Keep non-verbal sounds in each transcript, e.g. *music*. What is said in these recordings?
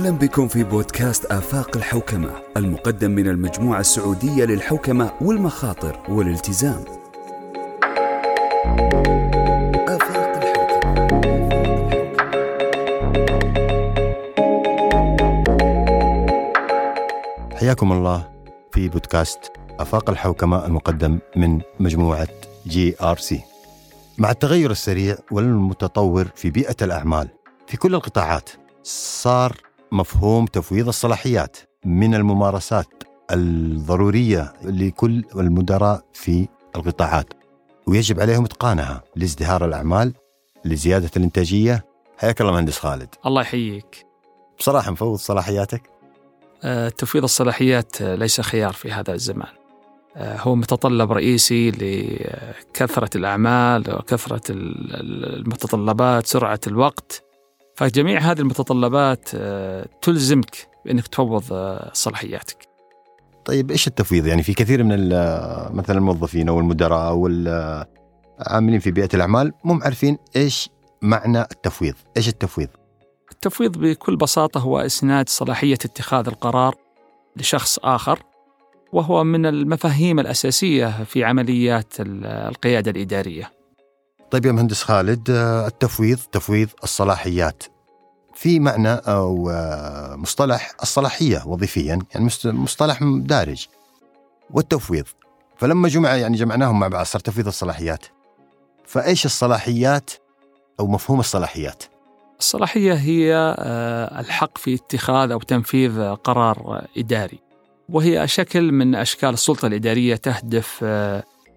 أهلا بكم في بودكاست آفاق الحوكمة المقدم من المجموعة السعودية للحوكمة والمخاطر والالتزام آفاق الحوكمة حياكم الله في بودكاست آفاق الحوكمة المقدم من مجموعة GRC. مع التغير السريع والمتطور في بيئة الأعمال في كل القطاعات صار مفهوم تفويض الصلاحيات من الممارسات الضرورية لكل المدراء في القطاعات ويجب عليهم إتقانها لازدهار الأعمال لزيادة الإنتاجية. حياك الله مهندس خالد. الله يحييك. بصراحة مفوض صلاحياتك؟ آه، تفويض الصلاحيات ليس خيار في هذا الزمان. آه، هو متطلب رئيسي لكثرة الأعمال وكثرة ال- المتطلبات سرعة الوقت. فجميع هذه المتطلبات آه، تلزمك بأنك تفوض آه، صلاحياتك طيب إيش التفويض؟ يعني في كثير من ال- مثلا الموظفين أو المدراء أو العاملين في بيئة الأعمال مو عارفين إيش معنى التفويض، إيش التفويض؟ التفويض بكل بساطة هو إسناد صلاحية اتخاذ القرار لشخص آخر وهو من المفاهيم الأساسية في عمليات ال- القيادة الإدارية طيب يا مهندس خالد آه، التفويض تفويض الصلاحيات. في معنى أو آه، مصطلح الصلاحية وظيفيا يعني مصطلح دارج. والتفويض. فلما جمع يعني جمعناهم مع بعض صار تفويض الصلاحيات. فإيش الصلاحيات أو مفهوم الصلاحيات؟ الصلاحية هي آه، الحق في اتخاذ أو تنفيذ قرار إداري. وهي شكل من أشكال السلطة الإدارية تهدف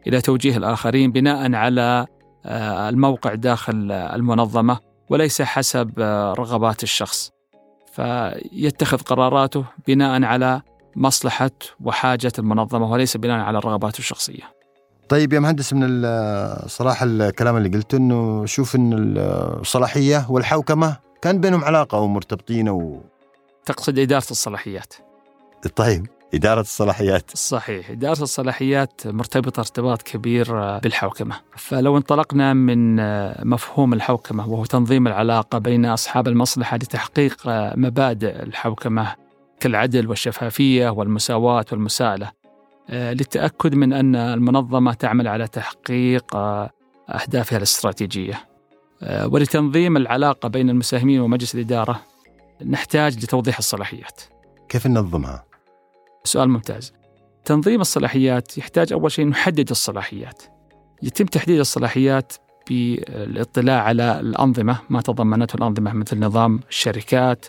إلى توجيه الآخرين بناء على الموقع داخل المنظمة وليس حسب آه، رغبات الشخص. فيتخذ قراراته بناء على مصلحة وحاجة المنظمة وليس بناء على الرغبات الشخصية. طيب يا مهندس من ال- صراحة الكلام اللي قلته إنه شوف إن الصلاحية والحوكمة كان بينهم علاقة ومرتبطين و... تقصد إدارة الصلاحيات. طيب. إدارة الصلاحيات. صحيح. إدارة الصلاحيات مرتبطة ارتباط كبير بالحوكمة. فلو انطلقنا من مفهوم الحوكمة وهو تنظيم العلاقة بين أصحاب المصلحة لتحقيق مبادئ الحوكمة كالعدل والشفافية والمساواة والمساءلة للتأكد من أن المنظمة تعمل على تحقيق أهدافها الاستراتيجية. ولتنظيم العلاقة بين المساهمين ومجلس الإدارة نحتاج لتوضيح الصلاحيات. كيف ننظمها؟ سؤال ممتاز. تنظيم الصلاحيات يحتاج أول شيء نحدد الصلاحيات. يتم تحديد الصلاحيات بالاطلاع على الأنظمة ما تضمنته الأنظمة مثل نظام الشركات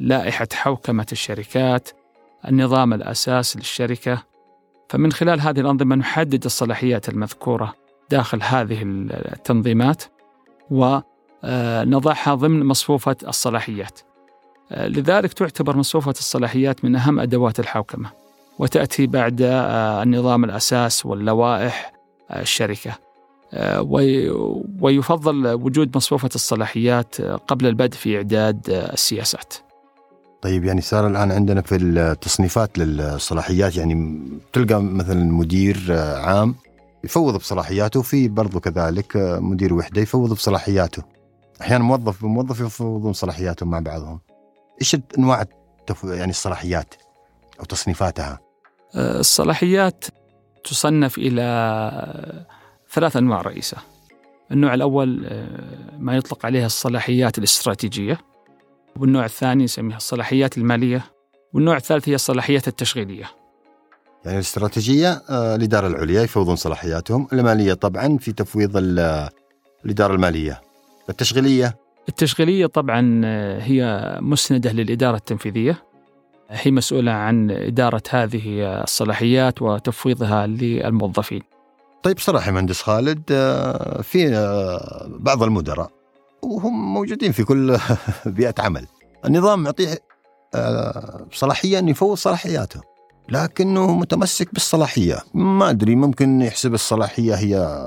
لائحة حوكمة الشركات النظام الأساس للشركة. فمن خلال هذه الأنظمة نحدد الصلاحيات المذكورة داخل هذه التنظيمات ونضعها ضمن مصفوفة الصلاحيات. آه، لذلك تعتبر مصفوفة الصلاحيات من أهم أدوات الحوكمة وتأتي بعد آه، النظام الأساس واللوائح آه، الشركة. آه، وي- ويفضل وجود مصفوفة الصلاحيات آه، قبل البدء في إعداد آه، السياسات. طيب يعني صار الآن عندنا في التصنيفات للصلاحيات يعني تلقى مثلا مدير آه، عام يفوض بصلاحياته في برضو كذلك آه، مدير وحدة يفوض بصلاحياته. أحيانا موظف بموظف يفوضون صلاحياتهم مع بعضهم. إيش أنواع التف... يعني الصلاحيات أو تصنيفاتها؟ آه، الصلاحيات تصنف آه، ثلاث أنواع رئيسة. النوع الأول آه، ما يطلق عليها الصلاحيات الاستراتيجية. والنوع الثاني نسميها الصلاحيات المالية. والنوع الثالث هي الصلاحيات التشغيلية. يعني الاستراتيجية آه، الإدارة العليا يفوضون صلاحياتهم. المالية طبعا في تفويض ال- الإدارة المالية. التشغيلية طبعا آه، هي مسندة للإدارة التنفيذية. هي مسؤولة عن إدارة هذه الصلاحيات وتفويضها للموظفين. طيب صراحة مهندس خالد آه، في آه، بعض المدراء وهم موجودين في كل *laughs* بيئة عمل. النظام يعطيه صلاحية أن يفوض صلاحياته لكنه متمسك بالصلاحية. ما أدري ممكن يحسب الصلاحية هي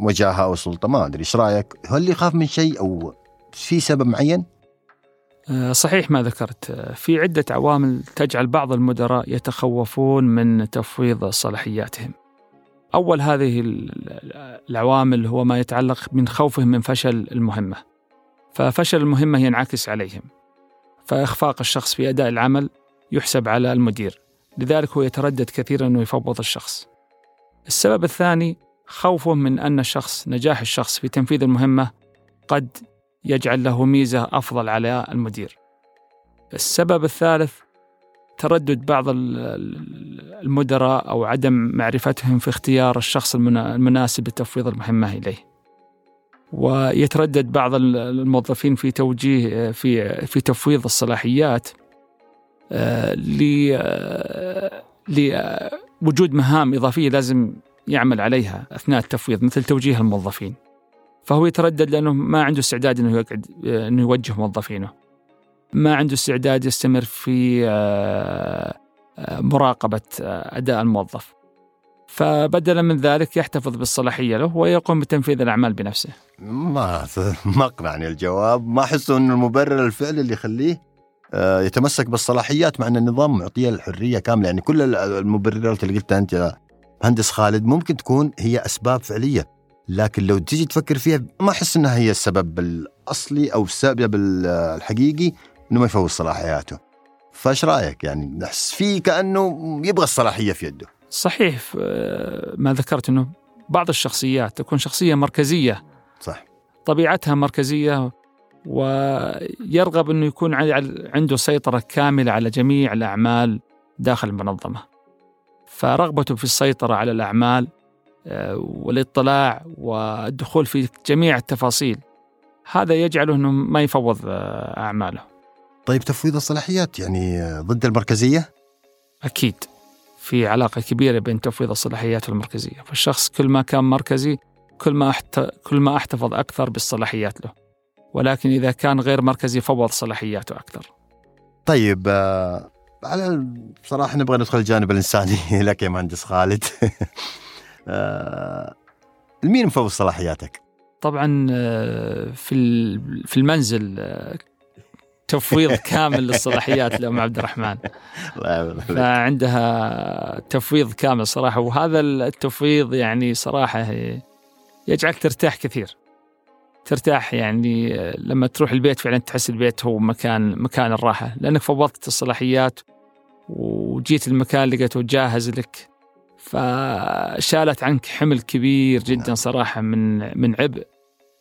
وجاهة أو سلطة ما أدري. إيش رأيك؟ هل يخاف من شيء أو في سبب معين؟ آه، صحيح ما ذكرت. آه، في عدة عوامل تجعل بعض المدراء يتخوفون من تفويض صلاحياتهم. أول هذه ال- العوامل هو ما يتعلق من خوفهم من فشل المهمة. ففشل المهمة ينعكس عليهم. فإخفاق الشخص في أداء العمل يحسب على المدير. لذلك هو يتردد كثيرا أنه يفوض الشخص. السبب الثاني خوفه من أن الشخص نجاح الشخص في تنفيذ المهمة قد يجعل له ميزة أفضل على المدير. السبب الثالث تردد بعض المدراء أو عدم معرفتهم في اختيار الشخص المناسب لتفويض المهمة إليه. ويتردد بعض الموظفين في توجيه في في تفويض الصلاحيات آه، لوجود مهام إضافية لازم يعمل عليها أثناء التفويض مثل توجيه الموظفين. فهو يتردد لأنه ما عنده استعداد أنه يقعد أنه يوجه موظفينه. ما عنده استعداد يستمر في آه، آه، مراقبة أداء الموظف. فبدلا من ذلك يحتفظ بالصلاحية له ويقوم بتنفيذ الأعمال بنفسه. ما *laughs* ما أقنعني الجواب. ما أحس أنه المبرر الفعلي اللي يخليه آه، يتمسك بالصلاحيات مع أن النظام معطيه الحرية كاملة. يعني كل المبررات اللي قلتها يا مهندس خالد ممكن تكون هي أسباب فعلية. لكن لو تجي تفكر فيها ما أحس أنها هي السبب الأصلي أو السبب الحقيقي أنه ما يفوز صلاحياته فإيش رأيك؟ يعني نحس فيه كأنه يبغى الصلاحية في يده. صحيح ما ذكرت إنه بعض الشخصيات تكون شخصية مركزية. صح. طبيعتها مركزية ويرغب إنه يكون عنده سيطرة كاملة على جميع الأعمال داخل المنظمة. فرغبته في السيطرة على الأعمال آه، والاطلاع والدخول في جميع التفاصيل هذا يجعله إنه ما يفوض آه، أعماله. طيب تفويض الصلاحيات يعني ضد المركزية؟ أكيد. في علاقة كبيرة بين تفويض الصلاحيات والمركزية، فالشخص كل ما كان مركزي كل ما كل ما أحتفظ أكثر بالصلاحيات له. ولكن إذا كان غير مركزي فوض صلاحياته أكثر طيب آه، على بصراحة نبغى ندخل الجانب الإنساني *laughs* لك يا مهندس خالد آه، *laughs* لمين مفوض صلاحياتك؟ طبعا آه، في في المنزل تفويض *laughs* كامل للصلاحيات لأم عبد الرحمن. *laughs* فعندها تفويض كامل صراحة وهذا التفويض يعني صراحة يجعلك ترتاح كثير. ترتاح يعني لما تروح البيت فعلا تحس البيت هو مكان مكان الراحة. لأنك فوضت الصلاحيات وجيت المكان لقيته جاهز لك فشالت عنك حمل كبير جدا نعم. صراحة من من عبء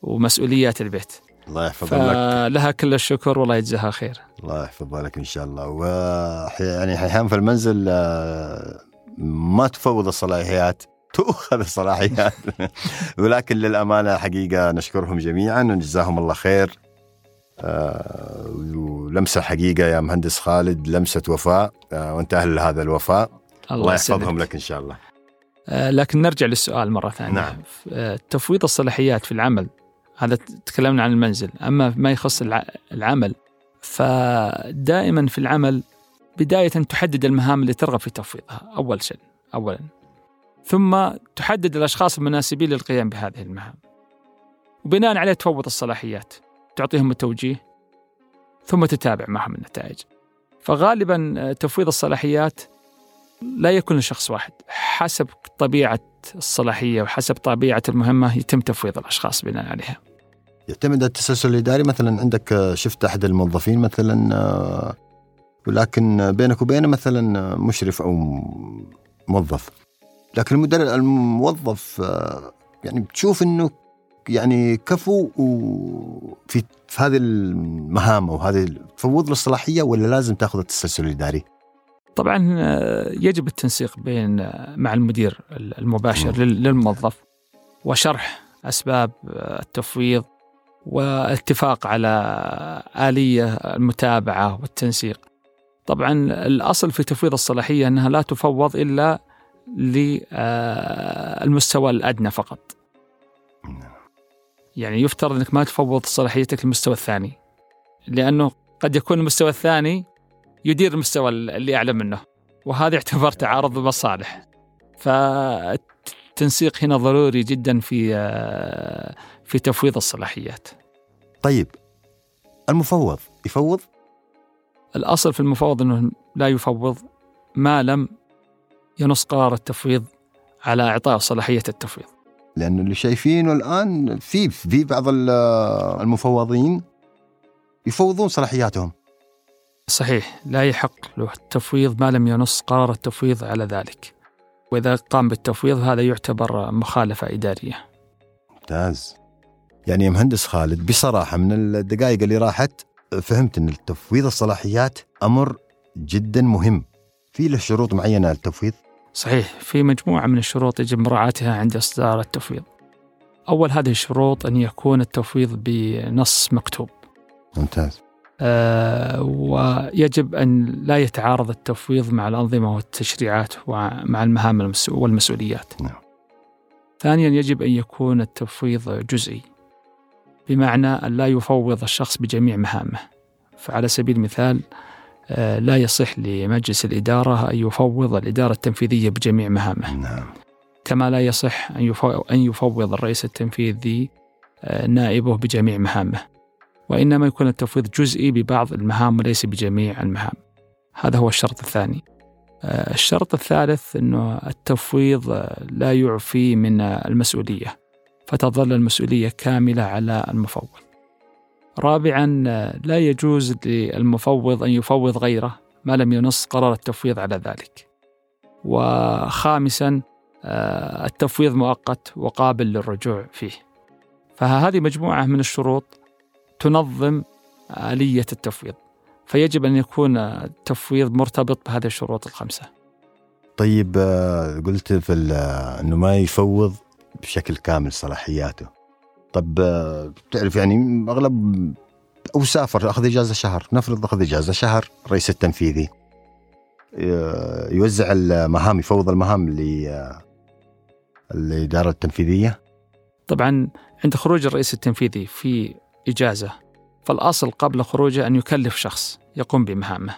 ومسؤوليات البيت. الله يحفظ لك لها كل الشكر والله يجزاها خير. الله يحفظ لك إن شاء الله. و يعني أحيانا في المنزل آه، ما تفوض الصلاحيات تؤخذ الصلاحيات. *laughs* ولكن للأمانة حقيقة نشكرهم جميعا وجزاهم الله خير. آه ولمسة حقيقة يا مهندس خالد لمسة وفاء. آه وانت أهل هذا الوفاء. الله, الله يحفظهم لك إن شاء الله. آه لكن نرجع للسؤال مرة ثانية. نعم. آه تفويض الصلاحيات في العمل هذا تكلمنا عن المنزل أما ما يخص العمل فدائما في العمل بداية تحدد المهام اللي ترغب في تفويضها أول شيء أولا. ثم تحدد الأشخاص المناسبين للقيام بهذه المهام. وبناء عليه تفوض الصلاحيات تعطيهم التوجيه ثم تتابع معهم النتائج. فغالبا آه، تفويض الصلاحيات لا يكون لشخص واحد. حسب طبيعة الصلاحية وحسب طبيعة المهمة يتم تفويض الأشخاص بناء عليها. يعتمد التسلسل الإداري. مثلا عندك آه، شفت أحد الموظفين مثلا آه، ولكن بينك وبينه مثلا مشرف أو موظف. لكن المدرب الموظف آه، يعني بتشوف إنه يعني كفو في في هذه المهام أو هذه تفوض له الصلاحيه ولا لازم تأخذ التسلسل الإداري؟ طبعا آه، يجب التنسيق بين آه، مع المدير المباشر. للموظف وشرح أسباب التفويض واتفاق على آلية المتابعة والتنسيق. طبعا الأصل في تفويض الصلاحية أنها لا تفوض إلا للمستوى الأدنى فقط. يعني يفترض إنك ما تفوض صلاحيتك للمستوى الثاني. لأنه قد يكون المستوى الثاني يدير المستوى اللي اعلى منه وهذا يعتبر تعارض مصالح. فالتنسيق هنا ضروري جدا في في تفويض الصلاحيات. طيب المفوض يفوض؟ الأصل في المفوض إنه لا يفوض ما لم ينص قرار التفويض على إعطاء صلاحية التفويض لأنه اللي شايفينه الآن في في بعض المفوضين يفوضون صلاحياتهم صحيح لا يحق له التفويض ما لم ينص قرار التفويض على ذلك. وإذا قام بالتفويض هذا يعتبر مخالفة إدارية. ممتاز. يعني يا مهندس خالد بصراحة من الدقائق اللي راحت فهمت أن التفويض الصلاحيات أمر جدا مهم. في له شروط معينة للتفويض؟ صحيح في مجموعة من الشروط يجب مراعاتها عند إصدار التفويض. أول هذه الشروط أن يكون التفويض بنص مكتوب. ممتاز. آه ويجب أن لا يتعارض التفويض مع الأنظمة والتشريعات ومع المهام والمسؤوليات. نعم. ثانيا يجب أن يكون التفويض جزئي بمعنى أن لا يفوض الشخص بجميع مهامه. فعلى سبيل المثال آه، لا يصح لمجلس الإدارة أن يفوض الإدارة التنفيذية بجميع مهامه. نعم. كما لا يصح أن يفوض الرئيس التنفيذي آه، نائبه بجميع مهامه. وإنما يكون التفويض جزئي ببعض المهام وليس بجميع المهام. هذا هو الشرط الثاني. آه، الشرط الثالث أنه التفويض لا يعفي من المسؤولية فتظل المسؤولية كاملة على المفوض. رابعا لا يجوز للمفوض أن يفوض غيره ما لم ينص قرار التفويض على ذلك. وخامسا آه، التفويض مؤقت وقابل للرجوع فيه. فهذه مجموعة من الشروط تنظم آلية التفويض فيجب أن يكون التفويض مرتبط بهذه الشروط الخمسة. طيب آه، قلت في أنه ما يفوض بشكل كامل صلاحياته. طب آه، تعرف يعني أغلب أو سافر أخذ إجازة شهر نفرض أخذ إجازة شهر الرئيس التنفيذي يوزع المهام يفوض المهام للاداره التنفيذية؟ طبعا عند خروج الرئيس التنفيذي في إجازة فالأصل قبل خروجه أن يكلف شخص يقوم بمهامه.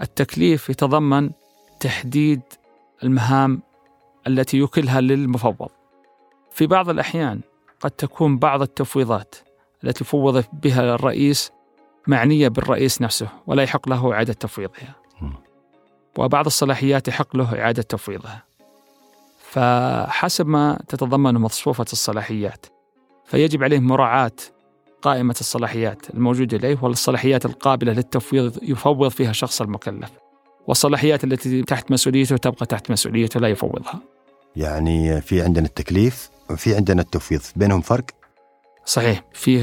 التكليف يتضمن تحديد المهام التي يكلها للمفوض. في بعض الأحيان قد تكون بعض التفويضات التي فوض بها الرئيس معنية بالرئيس نفسه ولا يحق له إعادة تفويضها. وبعض الصلاحيات يحق له إعادة تفويضها. فحسب ما تتضمن مصفوفة الصلاحيات فيجب عليه مراعاة قائمة الصلاحيات الموجودة إليه والصلاحيات القابلة للتفويض يفوض فيها شخص المكلف والصلاحيات التي تحت مسؤوليته تبقى تحت مسؤوليته لا يفوضها. يعني في عندنا التكليف في عندنا التفويض بينهم فرق؟ صحيح فيه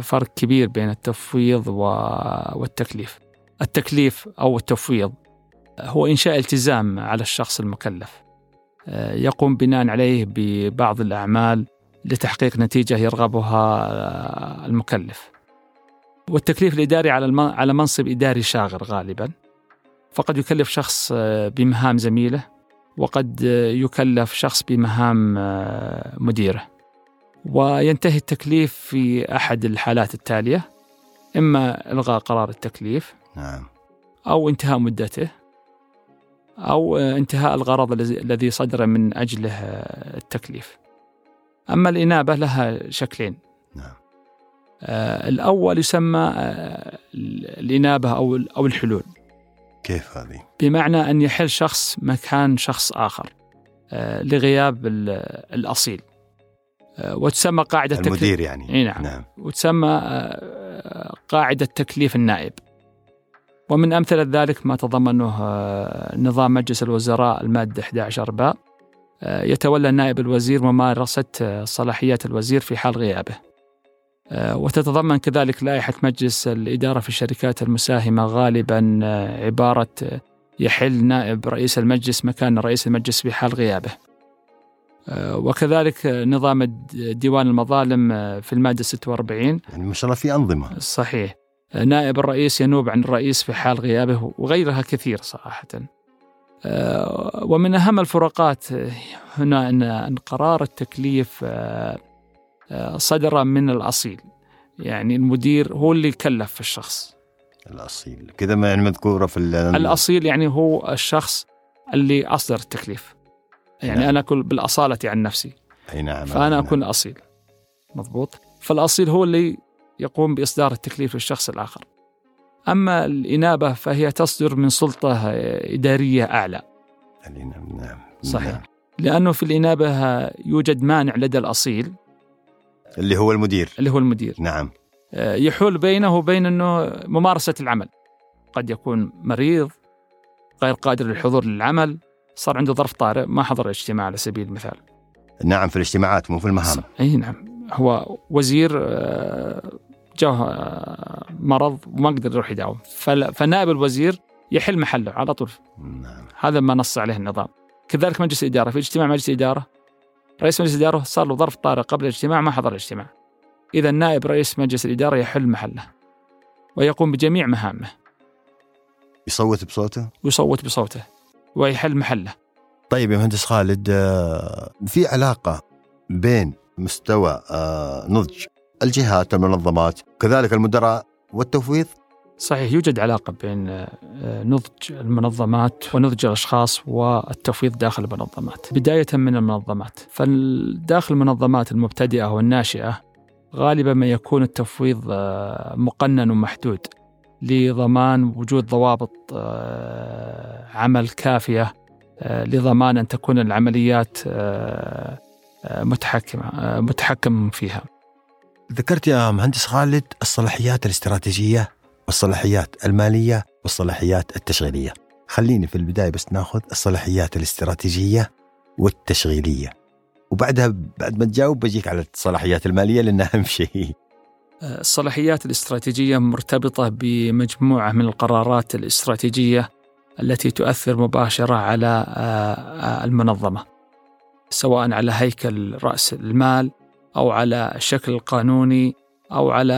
فرق كبير بين التفويض والتكليف. التكليف أو التفويض هو إنشاء التزام على الشخص المكلف يقوم بناء عليه ببعض الأعمال لتحقيق نتيجة يرغبها المكلف. والتكليف الإداري على على منصب إداري شاغر غالبا. فقد يكلف شخص بمهام زميله وقد يكلف شخص بمهام آه، مديرة. وينتهي التكليف في أحد الحالات التالية إما إلغاء قرار التكليف نعم. أو انتهاء مدته أو آه، انتهاء الغرض الذي صدر من أجله آه، التكليف. أما الإنابة لها شكلين. نعم. الأول يسمى الإنابة أو أو الحلول. كيف هذه؟ بمعنى أن يحل شخص مكان شخص آخر آه، لغياب الأصيل. آه، وتسمى قاعدة المدير يعني. إيه نعم. نعم. وتسمى آه، قاعدة تكليف النائب. ومن أمثلة ذلك ما تضمنه نظام مجلس الوزراء المادة 11 باء. يتولى نائب الوزير ممارسة صلاحيات الوزير في حال غيابه. آه، وتتضمن كذلك لائحة مجلس الإدارة في الشركات المساهمة غالبا آه، عبارة آه، يحل نائب رئيس المجلس مكان رئيس المجلس في حال غيابه. وكذلك نظام ديوان المظالم في المادة 46 يعني ما شاء الله في أنظمة. صحيح. نائب الرئيس ينوب عن الرئيس في حال غيابه وغيرها كثير صراحة. ومن أهم الفروقات هنا أن قرار التكليف صدر من الأصيل. يعني المدير هو اللي كلف الشخص. الأصيل. كذا ما يعني مذكورة في الأصيل يعني هو الشخص اللي أصدر التكليف. يعني نعم. أنا أقول بالأصالة عن نفسي. أي نعم. فأنا نعم. أكون أصيل. مضبوط؟ فالأصيل هو اللي يقوم بإصدار التكليف للشخص الآخر. أما الإنابة فهي تصدر من سلطة إدارية أعلى. نعم نعم. صحيح. لأنه في الإنابة يوجد مانع لدى الأصيل. اللي هو المدير. اللي هو المدير. نعم. آه، يحول بينه وبين أنه ممارسة العمل. قد يكون مريض غير قادر للحضور للعمل صار عنده ظرف طارئ ما حضر الاجتماع على سبيل المثال. نعم في الاجتماعات مو في المهام. إي نعم. هو وزير آه، جاه مرض وما قدر يروح يداوم. فنائب الوزير يحل محله على طول. نعم. هذا ما نص عليه النظام. كذلك مجلس الإدارة في اجتماع مجلس الإدارة رئيس مجلس الإدارة صار له ظرف طارئ قبل الاجتماع ما حضر الاجتماع. إذا نائب رئيس مجلس الإدارة يحل محله ويقوم بجميع مهامه. يصوت بصوته؟ ويصوت بصوته ويحل محله. طيب يا مهندس خالد آه، في علاقة بين مستوى آه، نضج الجهات المنظمات كذلك المدراء والتفويض. صحيح يوجد علاقة بين آه، نضج المنظمات ونضج الأشخاص والتفويض داخل المنظمات. بداية من المنظمات. فداخل المنظمات المبتدئة والناشئة غالبا ما يكون التفويض آه، مقنن ومحدود لضمان وجود ضوابط آه، عمل كافية لضمان أن تكون العمليات متحكمة متحكم فيها. ذكرت يا مهندس خالد الصلاحيات الاستراتيجية والصلاحيات المالية والصلاحيات التشغيلية. خليني في البداية بس ناخذ الصلاحيات الاستراتيجية والتشغيلية. وبعدها بعد ما تجاوب بجيك على الصلاحيات المالية لأنها أهم شيء. الصلاحيات الاستراتيجية مرتبطة بمجموعة من القرارات الاستراتيجية التي تؤثر مباشرة على آه، المنظمة. سواء على هيكل رأس المال أو على الشكل القانوني أو على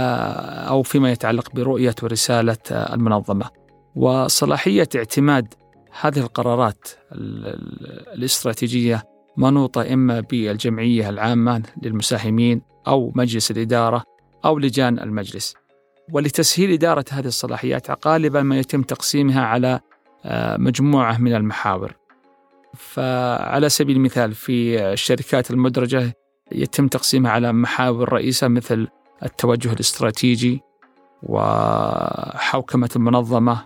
أو فيما يتعلق برؤية ورسالة المنظمة. وصلاحية اعتماد هذه القرارات ال- ال- الاستراتيجية منوطة إما بالجمعية العامة للمساهمين أو مجلس الإدارة أو لجان المجلس. ولتسهيل إدارة هذه الصلاحيات غالبا ما يتم تقسيمها على آه، مجموعة من المحاور. فعلى سبيل المثال في الشركات المدرجة يتم تقسيمها على محاور رئيسة مثل التوجه الاستراتيجي وحوكمة المنظمة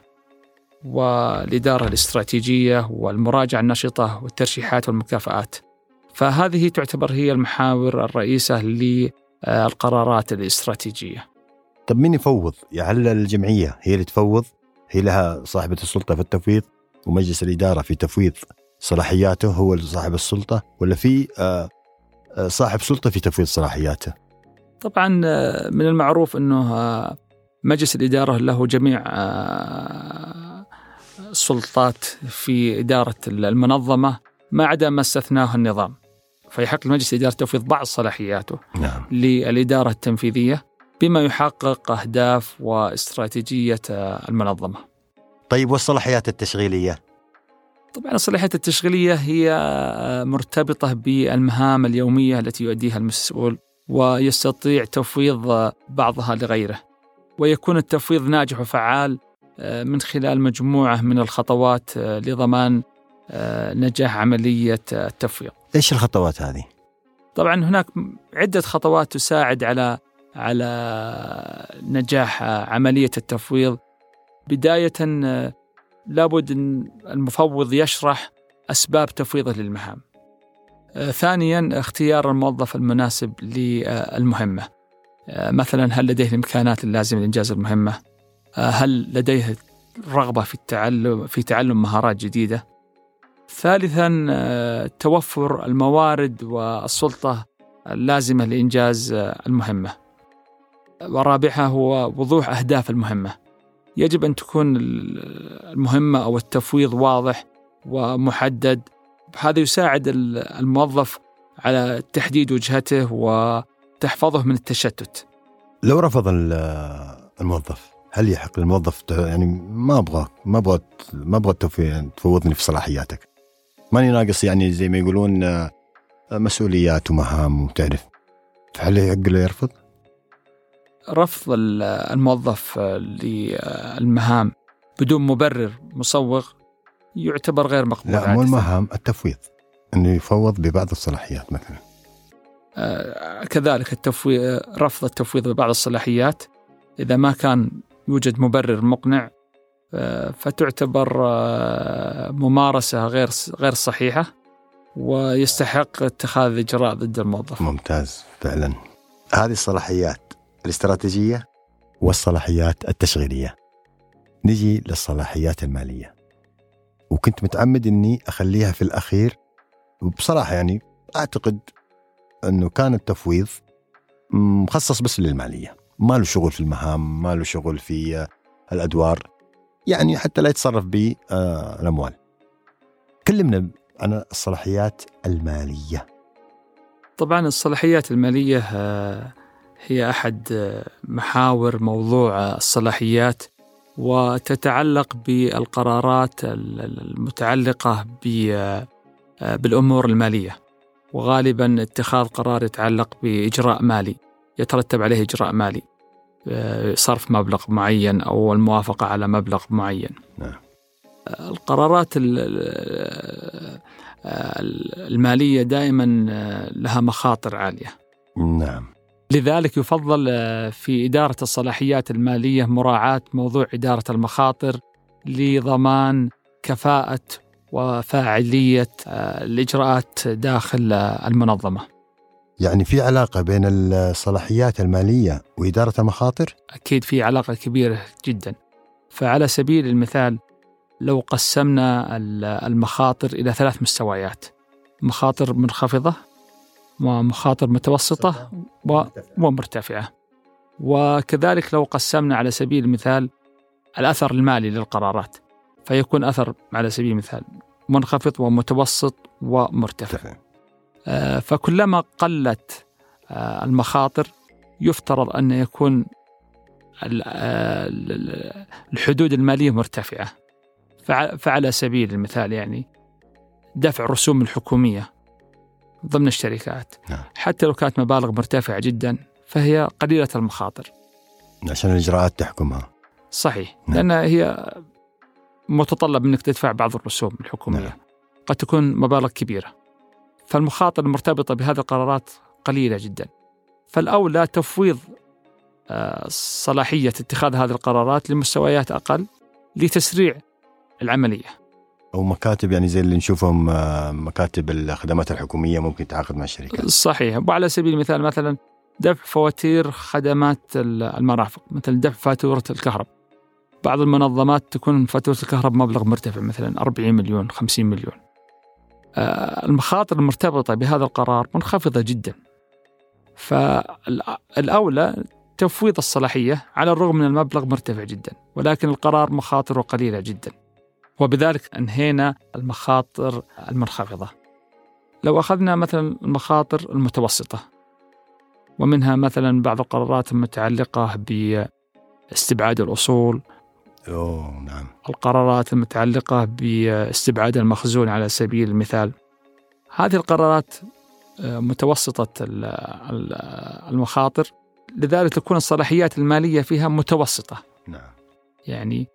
والإدارة الاستراتيجية والمراجعة النشطة والترشيحات والمكافآت. فهذه تعتبر هي المحاور الرئيسة للقرارات الاستراتيجية. طب مين يفوض؟ يعني الجمعية هي اللي تفوض؟ هي لها صاحبة السلطة في التفويض؟ ومجلس الإدارة في تفويض صلاحياته هو صاحب السلطة؟ ولا في آه، صاحب سلطة في تفويض صلاحياته. طبعا آه، من المعروف أنه آه، مجلس الإدارة له جميع آه، السلطات في إدارة المنظمة ما عدا ما استثناه النظام. فيحق لمجلس الإدارة تفويض بعض صلاحياته نعم. للإدارة التنفيذية بما يحقق أهداف واستراتيجية آه، المنظمة. طيب والصلاحيات التشغيلية؟ طبعا الصلاحيات التشغيلية هي آه، مرتبطة بالمهام اليومية التي يؤديها المسؤول ويستطيع تفويض آه، بعضها لغيره. ويكون التفويض ناجح وفعال آه، من خلال مجموعة من الخطوات لضمان نجاح عملية التفويض. إيش الخطوات هذه؟ طبعا هناك عدة خطوات تساعد على على نجاح عملية التفويض. بداية لابد أن المفوض يشرح أسباب تفويضه للمهام. آه، ثانيا اختيار الموظف المناسب للمهمة. آه، مثلا هل لديه الإمكانات اللازمة لإنجاز المهمة؟ آه، هل لديه رغبة في التعلم في تعلم مهارات جديدة؟ ثالثا توفر الموارد والسلطة اللازمة لإنجاز المهمة. ورابعها هو وضوح أهداف المهمة. يجب أن تكون المهمة أو التفويض واضح ومحدد. هذا يساعد الموظف على تحديد وجهته وتحفظه من التشتت. لو رفض ال- الموظف هل يحق للموظف يعني ما ابغاك ما أبغى ما أبغى تفي- تفوضني في صلاحياتك. ماني ناقص يعني زي ما يقولون آه، مسؤوليات ومهام وتعرف. فهل يحق له يرفض؟ رفض ال- الموظف للمهام بدون مبرر مصوغ يعتبر غير مقبول لا مو. المهام التفويض. إنه يفوض ببعض الصلاحيات مثلا. آه، كذلك التفويض رفض التفويض ببعض الصلاحيات. إذا ما كان يوجد مبرر مقنع آه، فتعتبر آه، ممارسة غير غير صحيحة ويستحق اتخاذ إجراء ضد الموظف. ممتاز فعلا. هذه الصلاحيات الاستراتيجية والصلاحيات التشغيلية. نجي للصلاحيات المالية. وكنت متعمد إني أخليها في الأخير. وبصراحة يعني أعتقد إنه كان التفويض مخصص بس للمالية. ما له شغل في المهام ما له شغل في الأدوار. يعني حتى لا يتصرف بالاموال كلمنا عن الصلاحيات المالية. طبعا الصلاحيات المالية آه، هي أحد آه، محاور موضوع الصلاحيات وتتعلق بالقرارات المتعلقة آه، بالأمور المالية وغالبا اتخاذ قرار يتعلق بإجراء مالي يترتب عليه إجراء مالي صرف مبلغ معين أو الموافقة على مبلغ معين. نعم. القرارات المالية دائما لها مخاطر عالية. نعم. لذلك يفضل في إدارة الصلاحيات المالية مراعاة موضوع إدارة المخاطر لضمان كفاءة وفاعلية الإجراءات داخل المنظمة. يعني في علاقة بين الصلاحيات المالية وإدارة المخاطر؟ أكيد في علاقة كبيرة جدا فعلى سبيل المثال لو قسمنا المخاطر إلى ثلاث مستويات مخاطر منخفضة ومخاطر متوسطة ومرتفعة. وكذلك لو قسمنا على سبيل المثال الأثر المالي للقرارات فيكون أثر على سبيل المثال منخفض ومتوسط ومرتفع. آه، فكلما قلت آه، المخاطر يفترض أن يكون آه، الحدود المالية مرتفعة. فعلى سبيل المثال يعني دفع الرسوم الحكومية ضمن الشركات. نعم. حتى لو كانت مبالغ مرتفعة جدا فهي قليلة المخاطر. عشان الإجراءات تحكمها. صحيح. نعم. لأن هي متطلب منك تدفع بعض الرسوم الحكومية. نعم. قد تكون مبالغ كبيرة. فالمخاطر المرتبطة بهذه القرارات قليلة جدا. فالأولى تفويض آه، صلاحية اتخاذ هذه القرارات لمستويات أقل لتسريع العملية. أو مكاتب يعني زي اللي نشوفهم آه، مكاتب الخدمات الحكومية ممكن تعاقد مع الشركات صحيح. وعلى سبيل المثال مثلا دفع فواتير خدمات المرافق مثل دفع فاتورة الكهرباء بعض المنظمات تكون فاتورة الكهرباء مبلغ مرتفع مثلا 40 مليون 50 مليون. آه، المخاطر المرتبطة بهذا القرار منخفضة جدا. فالأولى تفويض الصلاحية على الرغم من المبلغ مرتفع جدا ولكن القرار مخاطره قليلة جدا. وبذلك أنهينا المخاطر المنخفضة. لو أخذنا مثلا المخاطر المتوسطة ومنها مثلا بعض القرارات المتعلقة باستبعاد الأصول أوه نعم. القرارات المتعلقة باستبعاد المخزون على سبيل المثال هذه القرارات آه، متوسطة المخاطر لذلك تكون الصلاحيات المالية فيها متوسطة. نعم. يعني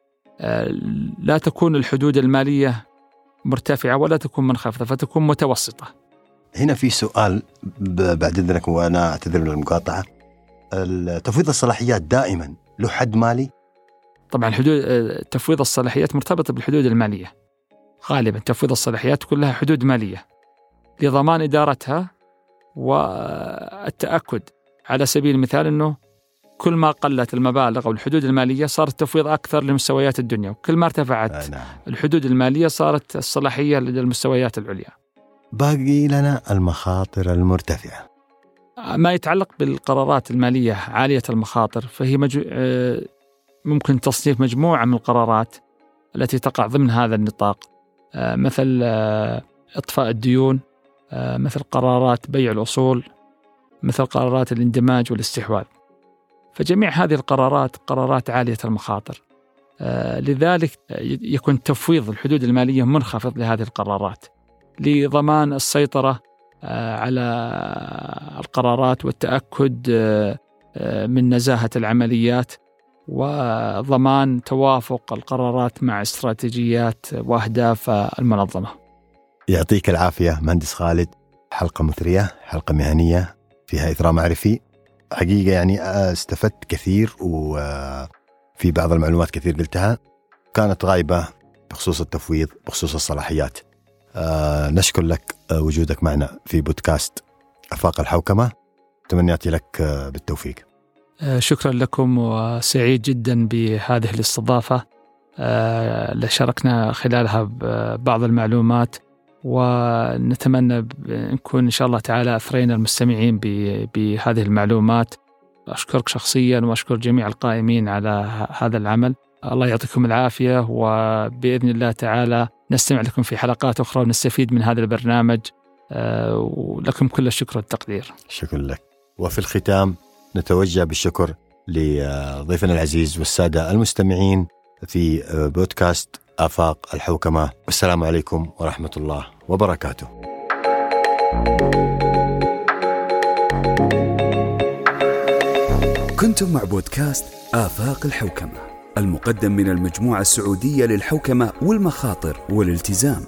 لا تكون الحدود المالية مرتفعة ولا تكون منخفضة فتكون متوسطة. هنا في سؤال بعد إذنك وأنا أعتذر من المقاطعة. تفويض الصلاحيات دائما له حد مالي؟ طبعا حدود آه، تفويض الصلاحيات مرتبطة بالحدود المالية. غالبا تفويض الصلاحيات كلها حدود مالية لضمان إدارتها والتأكد على سبيل المثال أنه كل ما قلت المبالغ أو الحدود المالية صار التفويض أكثر لمستويات الدنيا وكل ما ارتفعت نعم. الحدود المالية صارت الصلاحية للمستويات العليا. باقي لنا المخاطر المرتفعة. ما يتعلق بالقرارات المالية عالية المخاطر فهي مجو... آه، ممكن تصنيف مجموعة من القرارات التي تقع ضمن هذا النطاق. آه، مثل آه، إطفاء الديون مثل قرارات بيع الأصول مثل قرارات الاندماج والاستحواذ. فجميع هذه القرارات قرارات عالية المخاطر لذلك يكون تفويض الحدود المالية منخفض لهذه القرارات لضمان السيطرة على القرارات والتأكد من نزاهة العمليات وضمان توافق القرارات مع استراتيجيات وأهداف المنظمة. يعطيك العافية مهندس خالد حلقة مثرية، حلقة مهنية فيها إثراء معرفي. حقيقة يعني استفدت كثير وفي بعض المعلومات كثير قلتها كانت غايبة بخصوص التفويض بخصوص الصلاحيات. آه، نشكر لك وجودك معنا في بودكاست أفاق الحوكمة. تمنياتي لك بالتوفيق. آه، شكرا لكم وسعيد جدا بهذه الاستضافة اللي شاركنا خلالها بعض المعلومات ونتمنى نكون إن شاء الله تعالى أثرينا المستمعين بهذه المعلومات. أشكرك شخصيا وأشكر جميع القائمين على هذا العمل. الله يعطيكم العافية وبإذن الله تعالى نستمع لكم في حلقات أخرى ونستفيد من هذا البرنامج. آه، ولكم كل الشكر والتقدير. شكرا لك. وفي الختام نتوجه بالشكر لضيفنا العزيز والسادة المستمعين في بودكاست آفاق الحوكمة. والسلام عليكم ورحمة الله وبركاته. كنتم مع بودكاست آفاق الحوكمة المقدم من المجموعة السعودية للحوكمة والمخاطر والالتزام.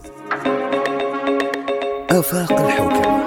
آفاق الحوكمة.